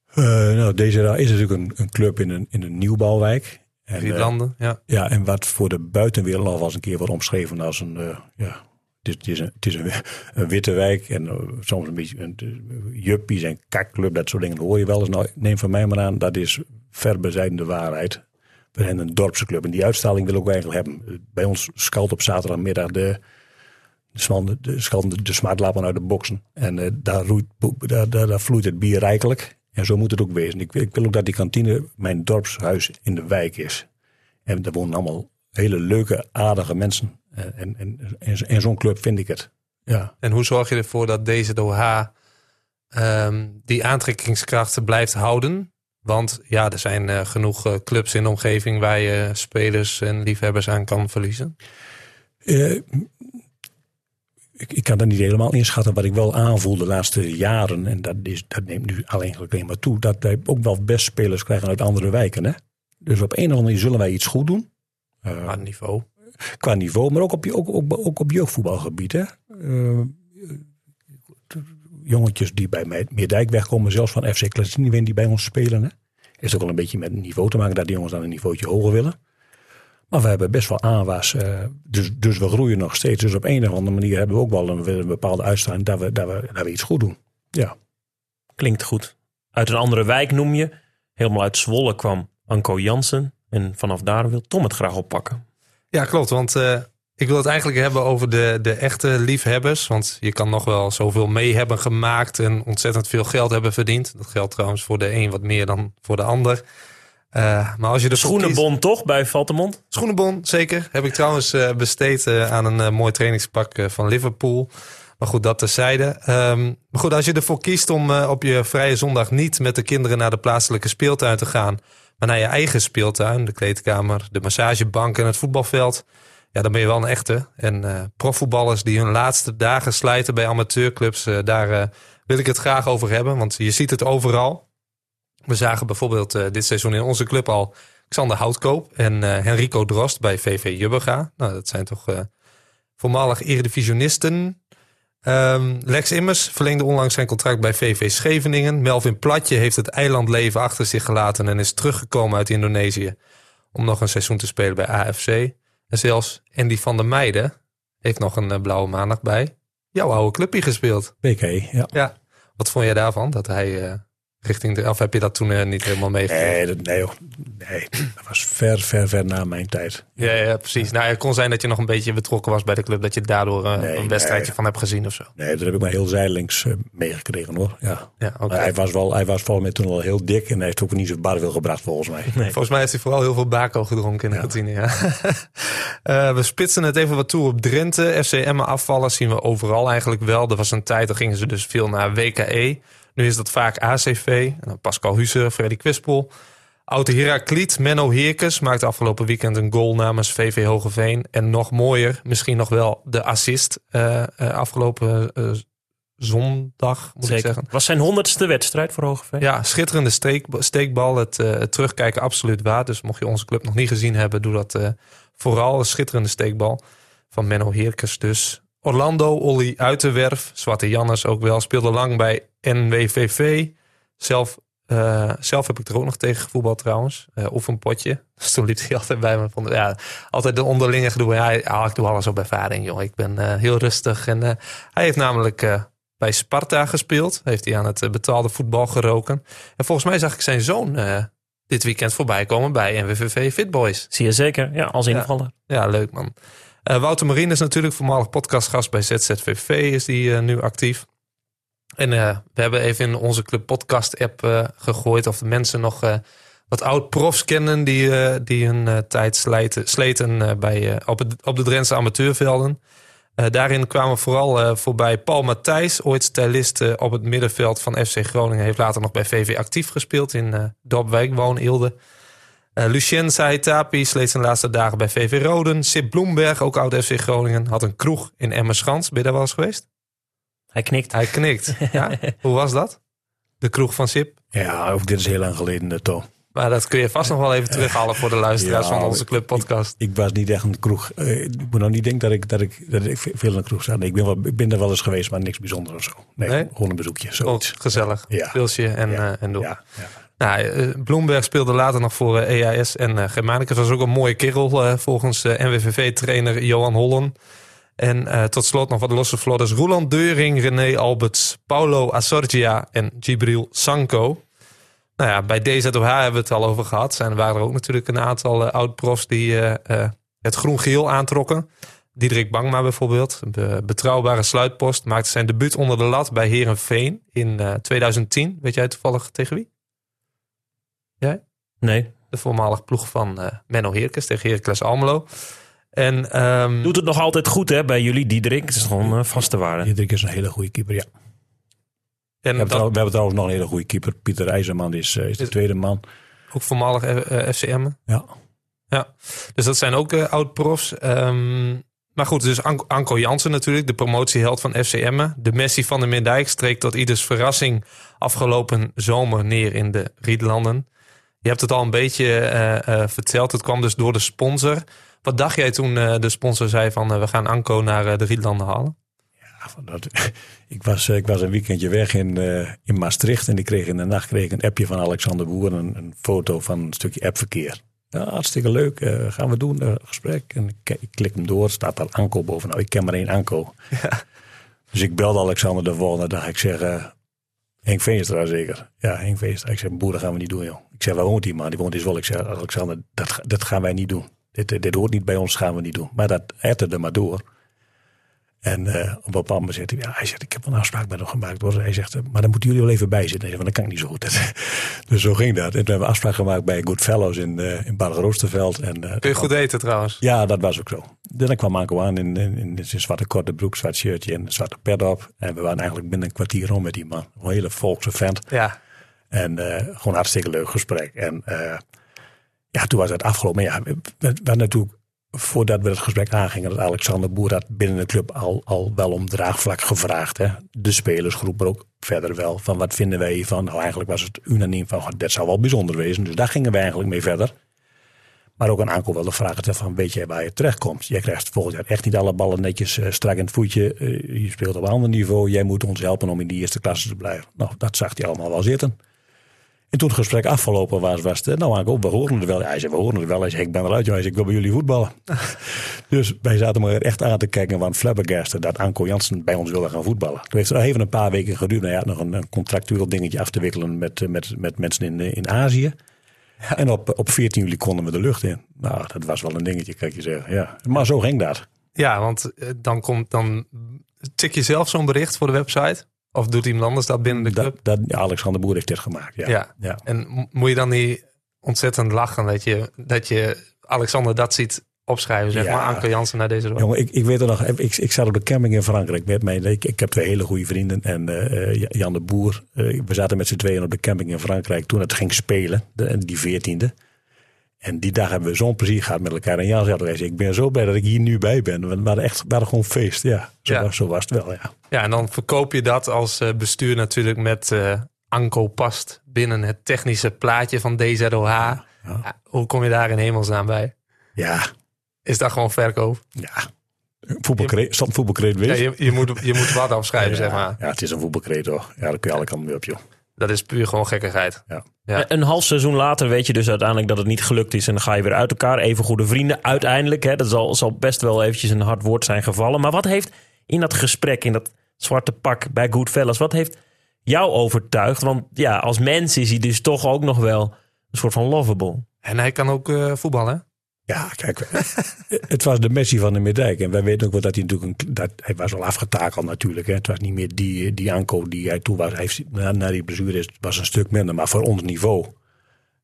Eh, nou, deze is natuurlijk een, een club in een, in een nieuwbouwwijk. En, Drie eh, landen, ja. ja, en wat voor de buitenwereld wel eens een keer wordt omschreven als een, ja, het is, een, witte wijk en eh, soms een beetje een uh, juppies en kakclub, dat soort dingen hoor je wel eens. Nou, neem van mij maar aan, dat is ver bezijden de waarheid. We zijn een dorpse club en die uitstraling wil ik ook eigenlijk hebben. Bij ons scout op zaterdagmiddag de, de, de, de, uit de boksen. En eh, daar, roeit, daar, daar, vloeit het bier rijkelijk. En zo moet het ook wezen. Ik, ik wil ook dat die kantine mijn dorpshuis in de wijk is. En daar wonen allemaal hele leuke, aardige mensen. Eh, En, en, en, en zo'n club vind ik het. Ja. En hoe zorg je ervoor dat deze DOH ehm, die aantrekkingskrachten blijft houden? Want ja, er zijn eh, genoeg eh, clubs in de omgeving waar je spelers en liefhebbers aan kan verliezen. Ik, ik kan dat niet helemaal inschatten. Wat ik wel aanvoel de laatste jaren, en dat, is, dat neemt nu alleen alleen maar toe, dat wij ook wel best spelers krijgen uit andere wijken. Hè? Dus op een of andere manier zullen wij iets goed doen. Aan niveau. Qua niveau, maar ook op, ook, ook, ook op jeugdvoetbalgebied. Hè? Eh, jongetjes die bij mij- Meerdijk wegkomen, zelfs van FC Klatsinien die bij ons spelen. Hè? Is ook wel een beetje met niveau te maken dat die jongens dan een niveautje hoger willen. Maar we hebben best wel aanwas, eh, dus, dus we groeien nog steeds. Dus op een of andere manier hebben we ook wel een, een bepaalde uitstraling dat we, dat, we, dat we iets goed doen. Ja. Klinkt goed. Uit een andere wijk noem je. Helemaal uit Zwolle kwam Anko Jansen. En vanaf daar wil Tom het graag oppakken. Ja, klopt. Want eh, ik wil het eigenlijk hebben over de, de echte liefhebbers. Want je kan nog wel zoveel mee hebben gemaakt en ontzettend veel geld hebben verdiend. Dat geldt trouwens voor de een wat meer dan voor de ander. Eh, maar als je de Schoenenbon toch bij Valtemont? Schoenenbon, zeker. Heb ik trouwens eh, besteed aan een mooi trainingspak van Liverpool. Maar goed, dat terzijde. Ehm, maar goed, als je ervoor kiest om op je vrije zondag niet met de kinderen naar de plaatselijke speeltuin te gaan, maar naar je eigen speeltuin, de kleedkamer, de massagebank en het voetbalveld, ja, dan ben je wel een echte. En eh, profvoetballers die hun laatste dagen slijten bij amateurclubs, eh, daar eh, wil ik het graag over hebben, want je ziet het overal. We zagen bijvoorbeeld dit seizoen in onze club al Xander Houtkoop en Henrico Drost bij VV Jubbega. Nou, dat zijn toch voormalig eredivisionisten. Ehm, Lex Immers verlengde onlangs zijn contract bij VV Scheveningen. Melvin Platje heeft het eilandleven achter zich gelaten en is teruggekomen uit Indonesië om nog een seizoen te spelen bij AFC. En zelfs Andy van der Meijden heeft nog een eh, blauwe maandag bij jouw oude clubje gespeeld. PK, ja. Ja. Wat vond jij daarvan? Dat hij eh, richting de. Of heb je dat toen eh, niet helemaal meegekregen? Nee, dat, nee, joh. nee, dat was ver, ver, ver na mijn tijd. Ja, ja, precies. Nou, het kon zijn dat je nog een beetje betrokken was bij de club. Dat je daardoor eh, Nee, een wedstrijdje nee. van hebt gezien of zo. Nee, dat heb ik maar heel zijdelings eh, meegekregen hoor. Ja. Ja, hij was wel, hij was volgens mij toen al heel dik en hij heeft ook niet zo bar veel gebracht volgens mij. Volgens mij heeft hij vooral heel veel bako gedronken in de kantine. Ja. Eh, we spitsen het even wat toe op Drenthe. FC Emmen afvallen zien we overal eigenlijk wel. Er was een tijd, dan gingen ze dus veel naar WKE. Nu is dat vaak ACV. Pascal Husse, Freddy Kwispel. Oude Herakliet, Menno Heerkes maakte afgelopen weekend een goal namens VV Hogeveen. En nog mooier, misschien nog wel de assist eh, eh, afgelopen eh, zondag, moet ik zeggen. Was zijn honderdste wedstrijd voor Hogeveen. Ja, schitterende steek, steekbal. Het, het terugkijken absoluut waard. Dus mocht je onze club nog niet gezien hebben, doe dat vooral. Een schitterende steekbal van Menno Heerkes dus. Orlando, Olly Uiterwerf, Zwarte Jannes ook wel. Speelde lang bij NWVV. Zelf, eh, zelf heb ik er ook nog tegen gevoetbald trouwens. Eh oefenpotje. Dus toen liep hij altijd bij me. Vond, ja, altijd de onderlinge gedoe. Ja, ah, ik doe alles op ervaring, joh. Ik ben eh, heel rustig. En hij heeft namelijk... bij Sparta gespeeld. Heeft hij aan het betaalde voetbal geroken. En volgens mij zag ik zijn zoon dit weekend voorbij komen bij NWVV Fitboys. Zie je zeker, ja, als invaller. Ja, leuk man. Eh, Wouter Marien is natuurlijk voormalig podcastgast bij ZZVV. Is die eh, nu actief. En eh, we hebben even in onze club podcast app gegooid of de mensen nog wat oud profs kennen die, die hun tijd slijten, sleten bij, op, het, op de Drentse amateurvelden. Daarin kwamen vooral voorbij Paul Matthijs, ooit stylist op het middenveld van FC Groningen. Heeft later nog bij VV actief gespeeld in Dorpwijk, Woon, Eelde. Eh, Lucien Saitapi sleet zijn laatste dagen bij VV Roden. Sip Bloemberg, ook oud FC Groningen, had een kroeg in Emmerschans. Ben je daar wel eens geweest? Hij knikt. Hij knikt. Ja? Hoe was dat? De kroeg van Sip? Ja, ook dit is heel lang geleden, eh, Tom. Maar dat kun je vast nog wel even terughalen voor de luisteraars Ja, van onze club podcast. Ik was niet echt een kroeg. eh, ik moet nou niet denken dat ik, dat ik, dat ik veel in een kroeg sta. Nee, ik ben, wel, ik ben er wel eens geweest, maar niks bijzonders of zo. Nee, Nee? gewoon een bezoekje. Oh, Zoiets. gezellig. Ja. Pilsje en, Ja. eh, en door. Ja, ja. Nou, eh, Bloemberg speelde later nog voor eh, EAS en uh, Germanicus. Was ook een mooie kerel eh, volgens eh, NWVV-trainer Johan Hollen. En eh, tot slot nog wat losse vlodders. Roland Deuring, René Alberts, Paulo Assorgia en Gibril Sanko. Nou ja, bij DZOH hebben we het al over gehad. En er waren er ook natuurlijk een aantal eh, oud-profs die eh, eh, het groen-geel aantrokken. Diederik Bangma bijvoorbeeld, de betrouwbare sluitpost, maakte zijn debuut onder de lat bij Herenveen in eh, 2010. Weet jij toevallig tegen wie? Nee. De voormalig ploeg van eh, Menno Heerkes tegen Heracles Almelo. En ehm, Doet het nog altijd goed hè, bij jullie, Diederik? Het is gewoon eh, vaste waarde. Diederik is een hele goede keeper, ja. We en hebben, dat, trouw- we hebben trouwens nog een hele goede keeper. Pieter IJzerman is, eh, is de Is- tweede man. ook voormalig FCM. Ja. Ja, dus dat zijn ook oud-profs. Ehm, maar goed, dus Anko, Anko Jansen natuurlijk, de promotieheld van FCM. De Messi van de Meerdijk streek tot ieders verrassing afgelopen zomer neer in de Rietlanden. Je hebt het al een beetje eh, eh, verteld. Het kwam dus door de sponsor. Wat dacht jij toen eh, de sponsor zei van we gaan Anko naar de Rietlanden halen? Ja, van dat, ik, was, ik was een weekendje weg in, in Maastricht. En ik kreeg in de nacht kreeg een appje van Alexander Boer. Een, een foto van een stukje appverkeer. Ja, hartstikke leuk. gaan we doen, een gesprek. En ik, ik klik hem door. Staat daar Anko boven. Nou, ik ken maar één Anko. Dus ik belde Alexander de volgende dag. Ik zeg, Henk Veenstra zeker. Ja, Henk Veenstra. Ik zeg, boer, gaan we niet doen, joh. Ik zeg, waar woont die man? Die woont in Zwolle. Ik zeg, Alexander, dat, dat gaan wij niet doen. Dit, dit hoort niet bij ons, gaan we niet doen. Maar dat etterde maar door. En eh, op een bepaald moment zegt hij, ja, hij zegt, ik heb een afspraak met hem gemaakt. Hoor. Hij zegt, eh, maar dan moeten jullie wel even bij zitten. Hij zegt, want dat kan ik niet zo goed. dus zo ging dat. En toen hebben we afspraak gemaakt bij Goodfellows in, eh in Roosterveld. En, eh, Kun je goed eten trouwens? ja, dat was ook zo. Dan kwam Anko aan in, in, in zijn zwarte korte broek, zwart shirtje en een zwarte pet op. En we waren eigenlijk binnen een kwartier rond met die man. Een hele volkse vent. Ja, En eh, gewoon een hartstikke leuk gesprek. En ja, toen was het afgelopen. Maar ja, we, we natuurlijk, voordat we het gesprek aangingen, dat Alexander Boer had binnen de club al, al wel om draagvlak gevraagd. Hè? De spelersgroep, maar ook verder wel. Van wat vinden wij hiervan? Nou, eigenlijk was het unaniem van, "Goh, dat zou wel bijzonder wezen. Dus daar gingen we eigenlijk mee verder. Maar ook een aankoop wel de vraag stellen van, weet jij waar je terechtkomt? Jij krijgt volgend jaar echt niet alle ballen netjes eh, strak in het voetje. Eh, je speelt op een ander niveau. Jij moet ons helpen om in die eerste klasse te blijven. Nou, dat zag hij allemaal wel zitten. En toen het gesprek afgelopen was, was het, nou Anko, we horen er wel. Hij zei, we horen er wel. Hij zei, ik ben eruit, jongen. Hij zei, ik wil bij jullie voetballen. dus wij zaten maar echt aan te kijken en waren flabbergasted dat Anko Jansen bij ons wilde gaan voetballen. Toen heeft het even een paar weken geduurd. Nou ja, nog een, een contractueel dingetje af te wikkelen met, eh, met, met mensen in, eh, in Azië. En op, op 14 juli konden we de lucht in. Nou, dat was wel een dingetje, kan ik je zeggen. Ja. Maar zo ging dat. ja want eh, dan, komt, dan tik je zelf zo'n bericht voor de website. Of doet iemand anders dat binnen de club? dat, Alexander Boer heeft dit gemaakt. Ja. Ja. ja. En moet je dan niet ontzettend lachen dat je, dat je Alexander dat ziet opschrijven, zeg Ja. maar, Anke Jansen naar deze rol. Jongen, ik, ik weet er nog, ik, ik zat op de camping in Frankrijk met mij. Ik, ik heb twee hele goede vrienden. En eh, Jan de Boer, eh, we zaten met z'n tweeën op de camping in Frankrijk toen het ging spelen, de, die veertiende. En die dag hebben we zo'n plezier gehad met elkaar. En Jan zei altijd, ik ben zo blij dat ik hier nu bij ben. We waren echt we waren gewoon feest, ja. Zo, Ja. Was, zo was het wel, ja. Ja, en dan verkoop je dat als eh, bestuur natuurlijk met eh Anko past binnen het technische plaatje van DZOH. Ja, hoe kom je daar in hemelsnaam bij? Ja, Is dat gewoon verkoop? ja. Voetbalkreet, stond voetbalkreet Ja, je, je, moet, je moet wat afschrijven, zeg maar. Ja, het is een voetbalkreet toch. Ja, daar kun je alle kanten mee op, joh. Dat is puur gewoon gekkigheid. Ja. Ja. Een half seizoen later weet je dus uiteindelijk dat het niet gelukt is. En dan ga je weer uit elkaar. Even goede vrienden. Uiteindelijk, hè, dat zal, zal best wel eventjes een hard woord zijn gevallen. Maar wat heeft in dat gesprek, in dat zwarte pak bij Goodfellas... wat heeft jou overtuigd? Want ja, als mens is hij dus toch ook nog wel een soort van lovable. En hij kan ook eh, voetballen, hè? Ja, kijk, het was de Messi van de Meerdijk. En wij weten ook wel dat hij natuurlijk een, dat hij was al afgetakeld natuurlijk. Hè. Het was niet meer die, die Anko die hij toen was. Hij heeft, na, na die blessure is, was een stuk minder, maar voor ons niveau.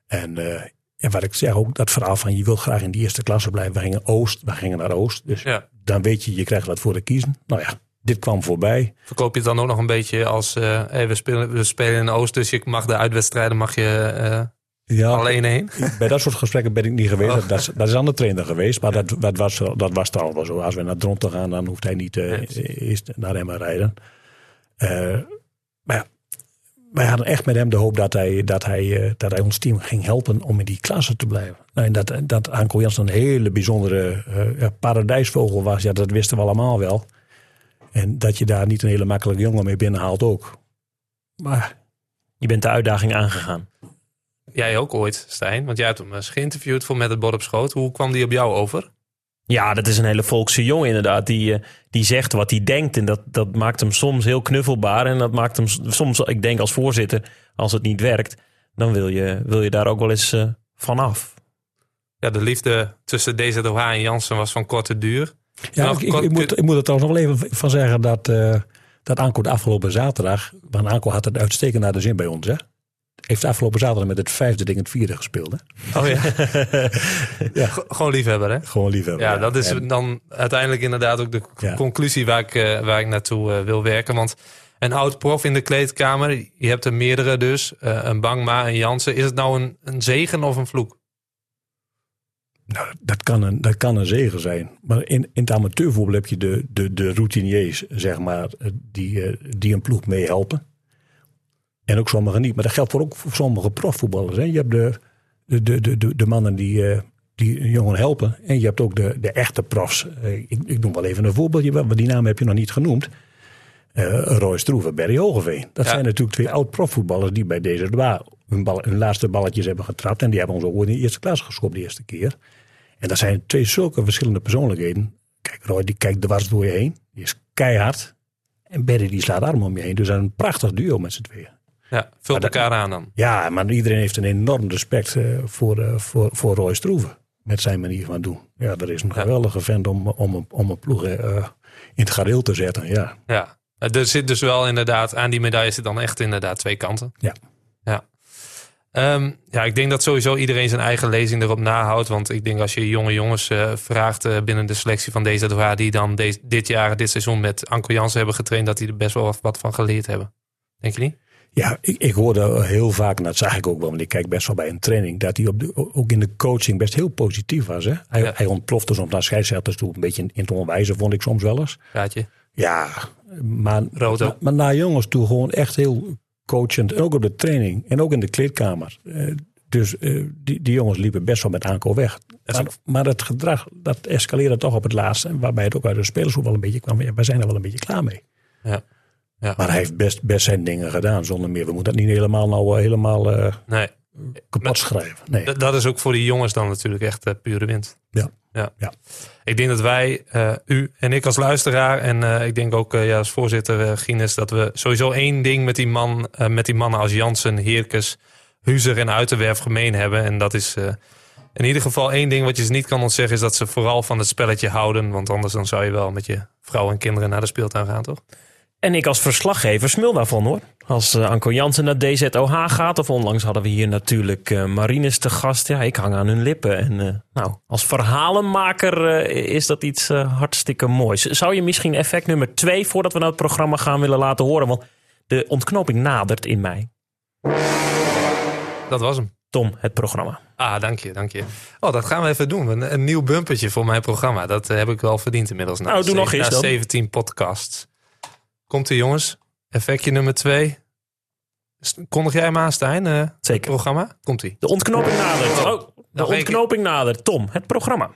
En, eh, en wat ik zeg ook, dat verhaal van je wilt graag in die eerste klasse blijven. We gingen Oost, we gingen naar Oost. Dus Ja. dan weet je, je krijgt wat voor te kiezen. Nou ja, dit kwam voorbij. Verkoop je het dan ook nog een beetje als... eh, hey, we, spelen, we spelen in Oost, dus je mag de uitwedstrijden mag je eh, Ja, alleen heen. Bij dat soort gesprekken ben ik niet geweest. Oh. Dat, dat, is- dat is aan de trainer geweest. Maar dat, dat, was, dat was er al wel zo. Als we naar Dronten gaan, dan hoeft hij niet eh, eerst naar hem te rijden. Eh, maar ja, wij hadden echt met hem de hoop dat hij, dat, hij, eh, dat hij ons team ging helpen om in die klasse te blijven. Nou, en dat, dat Anko Jansen een hele bijzondere eh, paradijsvogel was, ja, dat wisten we allemaal wel. En dat je daar niet een hele makkelijke jongen mee binnenhaalt ook. Maar Je bent de uitdaging aangegaan. Jij ook ooit, Stijn. Want jij hebt hem eens geïnterviewd voor Met het Bord op Schoot. Hoe kwam die op jou over? Ja, dat is een hele volkse jongen inderdaad. Die, eh, die zegt wat hij denkt. En dat, dat maakt hem soms heel knuffelbaar. En dat maakt hem soms, ik denk als voorzitter, als het niet werkt, dan wil je, wil je daar ook wel eens eh, vanaf. Ja, de liefde tussen DZOH en Jansen was van korte duur. Ja, Nou, ik, ik moet, ik moet er trouwens nog wel even van zeggen dat, eh dat Anko de afgelopen zaterdag, want Anko had het uitstekend naar de zin bij ons, hè? Heeft afgelopen zaterdag met het vijfde ding het vierde gespeeld, hè? Oh ja. G- Gewoon liefhebber, hè? Gewoon liever. Ja, dat is En- dan uiteindelijk inderdaad ook de Ja. conclusie waar ik, eh, waar ik naartoe eh, wil werken. Want een oud prof in de kleedkamer, je hebt er meerdere dus. eh, een Bangma, een Jansen. Is het nou een, een zegen of een vloek? Nou, dat kan een, dat kan een zegen zijn. Maar in, in het amateurvoetbal heb je de, de, de routiniers, zeg maar, die, die een ploeg meehelpen. En ook sommigen niet. Maar dat geldt voor ook voor sommige profvoetballers. Hè. Je hebt de, de, de, de, de, mannen die, eh, die een jongen helpen. En je hebt ook de, de echte profs. Eh, ik, ik noem wel even een voorbeeldje, want die naam heb je nog niet genoemd. Eh Roy Stroeven, Berry Hogeveen. Dat Ja. zijn natuurlijk twee oud-profvoetballers die bij deze DWA hun, bal, hun laatste balletjes hebben getrapt. En die hebben ons ook in de eerste klas geschopt de eerste keer. En dat zijn twee zulke verschillende persoonlijkheden. Kijk, Roy die kijkt dwars door je heen. Die is keihard. En Berry die slaat arm om je heen. Dus dat is een prachtig duo met z'n tweeën. Ja, vult elkaar aan dan. Ja, maar iedereen heeft een enorm respect eh, voor, eh, voor, voor Roy Stroeven. Met zijn manier van doen. Ja, dat is een geweldige vent om, om, een- om een ploeg eh, in het gareel te zetten. Ja, Ja. Er zit dus wel inderdaad, aan die medaille zit dan echt inderdaad twee kanten. Ja. Ja. Ehm, ja, ik denk dat sowieso iedereen zijn eigen lezing erop nahoudt. Want ik denk als je jonge jongens vraagt binnen de selectie van deze DWA... die dan dit jaar, dit seizoen met Anko Jansen hebben getraind... dat die er best wel wat van geleerd hebben. Denk je niet? Ja, ik, ik hoorde heel vaak, en dat zag ik ook wel, want ik kijk best wel bij een training, dat hij op de, ook in de coaching best heel positief was. Hè? Hij, Ja. hij ontplofte soms naar scheidsrechters toe, een beetje in, in het onwijze, vond ik soms wel eens. Raadje. Ja, maar, maar, maar naar jongens toe gewoon echt heel coachend. En ook op de training en ook in de kleedkamer. Eh, dus eh, die, die jongens liepen best wel met aanko weg. Maar, maar het gedrag, dat escaleerde toch op het laatste. Waarbij het ook uit de spelers ook wel een beetje kwam. Ja, wij zijn er wel een beetje klaar mee. Ja. Ja. Maar hij heeft best, best zijn dingen gedaan zonder meer. We moeten dat niet helemaal, nou, eh, helemaal eh, Nee, kapot schrijven. Nee. Dat is ook voor die jongens dan natuurlijk echt eh, pure winst. Ja. Ja. Ja. Ik denk dat wij, u en ik als luisteraar en ik denk ook ja, als voorzitter Gines, dat we sowieso één ding met die, man, met die mannen als Jansen, Heerkes, Huzer en Uiterwerf gemeen hebben. En dat is in ieder geval één ding wat je ze niet kan ontzeggen, is dat ze vooral van het spelletje houden. Want anders dan zou je wel met je vrouw en kinderen naar de speeltuin gaan, toch? En ik als verslaggever smul daarvan hoor. Als eh, Anko Jansen naar DZOH gaat, of onlangs hadden we hier natuurlijk eh, Marines te gast. Ja, ik hang aan hun lippen. En eh, nou, als verhalenmaker is dat iets hartstikke moois. Zou je misschien effect nummer twee, voordat we naar het programma gaan, willen laten horen? Want de ontknoping nadert in mij. Dat was hem. Tom, het programma. Ah, dank je, dank je. Oh, dat gaan we even doen. Een, een nieuw bumpertje voor mijn programma. Dat heb ik wel verdiend inmiddels. Na Nou, doe nog eens na dan. 17 podcasts. Komt ie, jongens. Effectje nummer twee. Kondig jij hem aan, Stijn? eh, het Zeker. programma? Komt ie. De ontknoping nadert. Oh, de Nog één ontknoping nadert. Tom, het programma.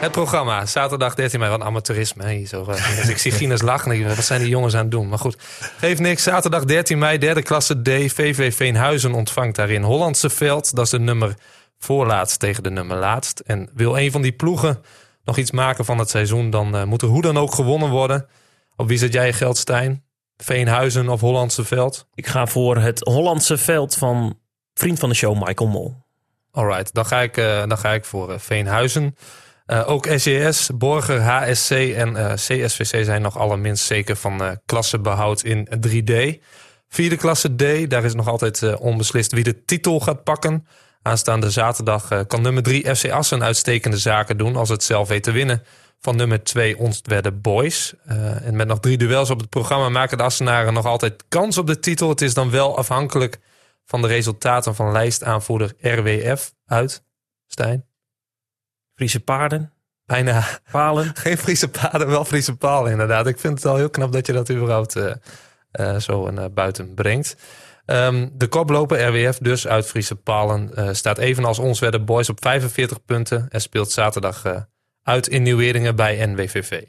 Het programma, zaterdag 13 mei, van amateurisme. Hè, zo, eh, dus ik zie Gines lachen. en ik Wat zijn die jongens aan het doen? Maar goed, geeft niks. Zaterdag 13 mei, derde klasse D. VV Veenhuizen ontvangt daarin Hollandse Veld. Dat is de nummer voorlaatst tegen de nummer laatst. En wil een van die ploegen nog iets maken van het seizoen... dan eh, moet er hoe dan ook gewonnen worden. Op wie zet jij je geld, Stijn? Veenhuizen of Hollandse Veld? Ik ga voor het Hollandse veld van vriend van de show Michael Mol. Alright, dan ga ik, eh, dan ga ik voor eh, Veenhuizen. Eh, ook SES, Borger, HSC en CSVC zijn nog allerminst zeker van eh klassebehoud in 3D. Vierde klasse D, daar is nog altijd onbeslist wie de titel gaat pakken. Aanstaande zaterdag kan nummer 3 FC Assen uitstekende zaken doen als het zelf weet te winnen van nummer 2 Onstwedde Boys. Eh, en met nog drie duels op het programma maken de Assenaren nog altijd kans op de titel. Het is dan wel afhankelijk van de resultaten van lijstaanvoerder RWF uit. Stijn? Friese paarden, Bijna palen. geen Friese paden, wel Friese palen inderdaad. Ik vind het al heel knap dat je dat überhaupt eh, eh, zo naar buiten brengt. Ehm, de koploper RWF dus uit Friese palen staat evenals ons werden de boys op 45 punten. En speelt zaterdag uit in Nieuweringen bij NWVV.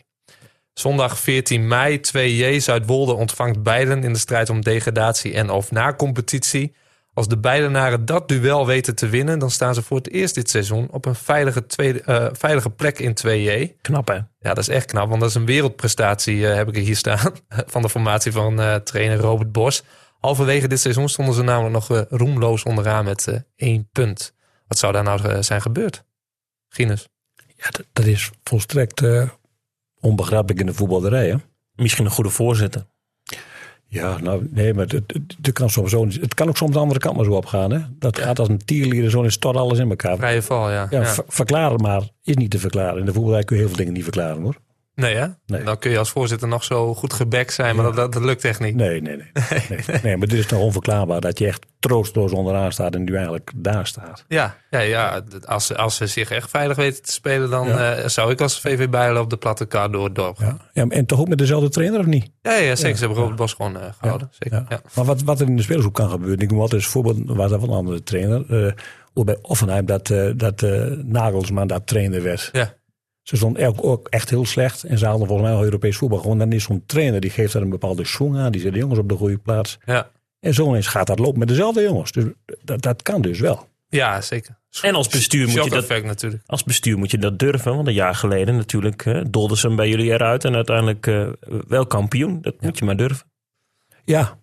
Zondag 14 mei 2J Zuidwolde ontvangt beiden in de strijd om degradatie en of na competitie. Als de Bijlenaren dat duel weten te winnen, dan staan ze voor het eerst dit seizoen op een veilige, tweede, eh, veilige plek in 2J. Knap hè? Ja, dat is echt knap, want dat is een wereldprestatie, eh, heb ik er hier staan. Van de formatie van eh, trainer Robert Bos. Halverwege dit seizoen stonden ze namelijk nog roemloos onderaan met één punt. Wat zou daar nou zijn gebeurd? Guinness. Ja, dat, dat is volstrekt eh, onbegrijpelijk in de voetballerij. Hè? Misschien een goede voorzitter. Ja, nou nee, maar het, het, het kan soms zo, het kan ook soms de andere kant maar zo opgaan. Hè? Dat gaat als een tierlier, zo is stort alles in elkaar. Vrije val, ja. Ja, Ja. ver- verklaren maar is niet te verklaren. In de voetballerij kun je heel veel dingen niet verklaren hoor. Nee, hè? Nee. Dan kun je als voorzitter nog zo goed gebekt zijn, maar dat, dat, dat lukt echt niet. Nee, nee, nee. nee. nee maar dit is toch onverklaarbaar dat je echt troosteloos onderaan staat en nu eigenlijk daar staat. Ja, ja, ja. Als, ze- als ze zich echt veilig weten te spelen, dan Ja. eh, zou ik als VV Bijlen op de platte kar door het dorp gaan. Ja. Ja, en toch ook met dezelfde trainer of niet? Ja, ja, zeker. Ja. Ze hebben Robert Bos gewoon eh, gehouden. Zeker. Ja. Ja. Maar wat, wat er in de spelershoek kan gebeuren, ik noem altijd als voorbeeld, was dat van een andere trainer. ook bij Offenheim dat, eh, dat Nagelsman dat trainer werd. Ja. Ze stonden ook, ook echt heel slecht en ze haalden volgens mij al Europees voetbal. Gewoon dan is zo'n trainer, die geeft daar een bepaalde swing aan, die zet de jongens op de goede plaats. Ja. En zo ineens gaat dat lopen met dezelfde jongens. Dus dat, dat kan dus wel. ja, zeker. En als bestuur moet je dat- effect natuurlijk. Als bestuur moet je dat durven. Want een jaar geleden natuurlijk eh, dolden ze hem bij jullie eruit. En uiteindelijk eh, wel kampioen. Dat moet je maar durven. Ja.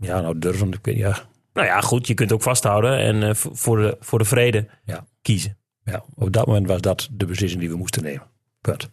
Ja, nou durven, ik weet, ja. Nou ja, goed. Je kunt ook vasthouden. En eh, v- voor, de, voor de vrede Ja. kiezen. Ja. Op dat moment was dat de beslissing die we moesten nemen. Punt.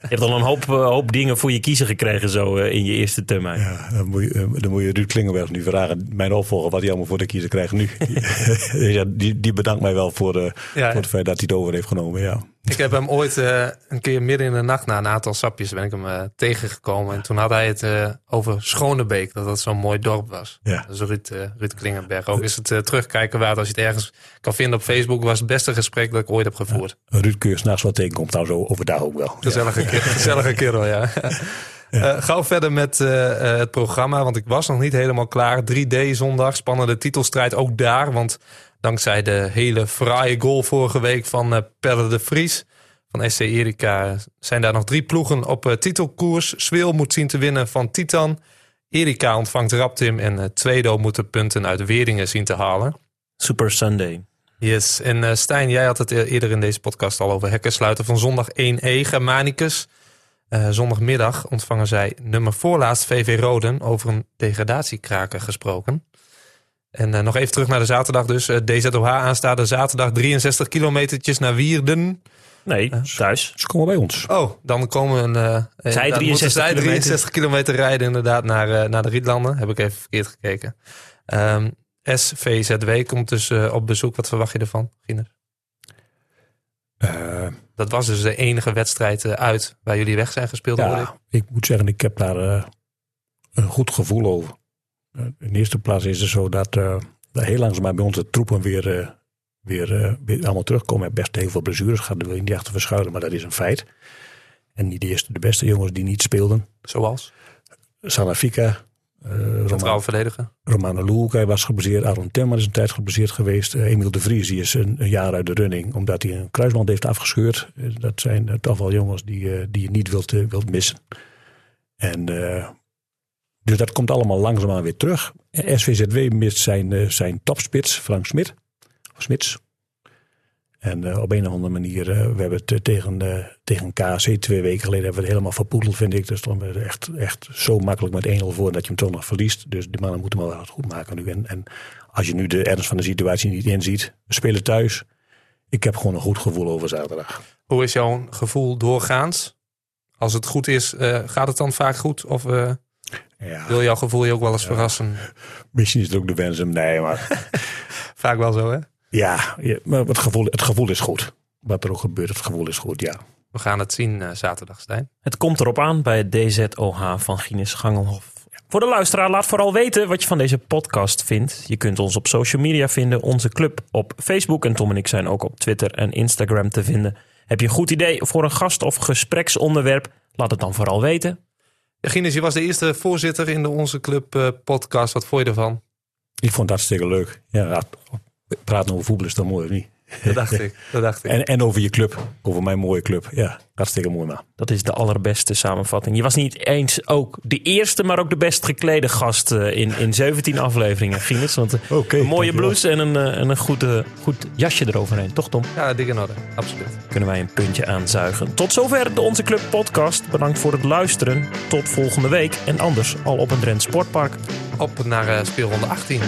Je hebt al een hoop, eh, hoop dingen voor je kiezen gekregen zo eh, in je eerste termijn. Ja, dan moet je, eh, dan moet je Ruud Klingenberg nu vragen, mijn opvolger, wat hij allemaal voor de kiezer krijgt nu. Ja, die, die bedankt mij wel voor, Ja, voor het feit dat hij het over heeft genomen. Ja. Ik heb hem ooit eh, een keer midden in de nacht na een aantal sapjes ben ik hem eh, tegengekomen. En toen had hij het eh, over Schonebeek, dat dat zo'n mooi dorp was. Ja. Is Ruud, Ruud Klingenberg. Ook is het terugkijken waard als je het ergens kan vinden op Facebook. Was het beste gesprek dat ik ooit heb gevoerd. Ruud kun je s'nachts wel tegenkomt, nou zo overdag ook wel. Gezellige, kerel, gezellige kerel, ja. Eh, gauw verder met het programma, want ik was nog niet helemaal klaar. 3D zondag, spannende titelstrijd ook daar. Want dankzij de hele fraaie goal vorige week van eh Pelle de Vries van SC Erika... zijn daar nog drie ploegen op eh, titelkoers. Swil moet zien te winnen van Titan. Erika ontvangt Raptim en eh, Tweedo moet de punten uit Weeringen zien te halen. Super Sunday. Yes, en Stijn, jij had het eerder in deze podcast al over hekken sluiten van zondag 1E, Germanicus. Zondagmiddag ontvangen zij nummer voorlaatst VV Roden over een degradatiekraker gesproken. En eh, nog even terug naar de zaterdag dus. Eh, DZOH aanstaande zaterdag 63 kilometertjes naar Wierden. Nee, thuis. Ze komen bij ons. Oh, dan komen eh, Zij dan 63 moeten zij kilometer. 63 kilometer rijden inderdaad naar, eh, naar de Rietlanden. Heb ik even verkeerd gekeken. Ehm, SVZW komt dus eh, op bezoek. Wat verwacht je ervan, Giener? Eh, Dat was dus de enige wedstrijd eh, uit waar jullie weg zijn gespeeld. ik. ja, ik moet zeggen, ik heb daar eh, een goed gevoel over. Eh, in de eerste plaats is het zo dat, eh, dat heel langzaam bij onze troepen weer, eh, weer, weer allemaal terugkomen. Best heel veel blessures gaat, je niet achter verschuilen, maar dat is een feit. En niet de eerste, de beste jongens die niet speelden. Zoals? Salafika, eh Centraal Roman, verdedigen. Romano Luca was geblesseerd. Aaron Timmer is een tijd geblesseerd geweest. Emiel de Vries die is een, een jaar uit de running omdat hij een kruisband heeft afgescheurd. Dat zijn toch wel jongens die, die je niet wilt, wilt missen. En, dus dat komt allemaal langzaamaan weer terug. SVZW mist zijn, eh, zijn topspits, Frank Smit. Smits. En eh, op een of andere manier, eh, we hebben het tegen, tegen KC twee weken geleden hebben we het helemaal verpoedeld, vind ik. Dus dan echt, echt zo makkelijk met 1-0 voor dat je hem toch nog verliest. Dus die mannen moeten wel wat goed maken nu. En, en als je nu de ernst van de situatie niet inziet, we spelen thuis. Ik heb gewoon een goed gevoel over zaterdag. Hoe is jouw gevoel doorgaans? Als het goed is, gaat het dan vaak goed? Of Ja, wil jouw gevoel je ook wel eens verrassen? misschien is het ook de wens hem. Nee, maar Vaak wel zo, hè? ja, ja, maar het gevoel, het gevoel is goed. Wat er ook gebeurt, het gevoel is goed, ja. We gaan het zien eh, zaterdag, Stijn. Het komt erop aan bij het DZOH van Gines Gangelhof. Voor de luisteraar, laat vooral weten wat je van deze podcast vindt. Je kunt ons op social media vinden, onze club op Facebook. En Tom en ik zijn ook op Twitter en Instagram te vinden. Heb je een goed idee voor een gast- of gespreksonderwerp? Laat het dan vooral weten. Gines, je was de eerste voorzitter in de Onze Club eh, podcast. Wat vond je ervan? Ik vond het hartstikke leuk. Ja, praten over voetbal is dan mooi, of niet? Dat dacht ik. Dat dacht ik. En, en over je club. Over mijn mooie club. Ja, hartstikke mooi man. Dat is de allerbeste samenvatting. Je was niet eens ook de eerste, maar ook de best geklede gast eh, in, in 17 afleveringen, Gienes. Want eh, een mooie blouse en een, eh, en een goed, eh, goed jasje eroverheen. Toch Tom? Ja, dik in orde. Absoluut. Kunnen wij een puntje aanzuigen. Tot zover de Onze Club podcast. Bedankt voor het luisteren. Tot volgende week. En anders al op een Drent Sportpark. Op naar eh, speelronde 18.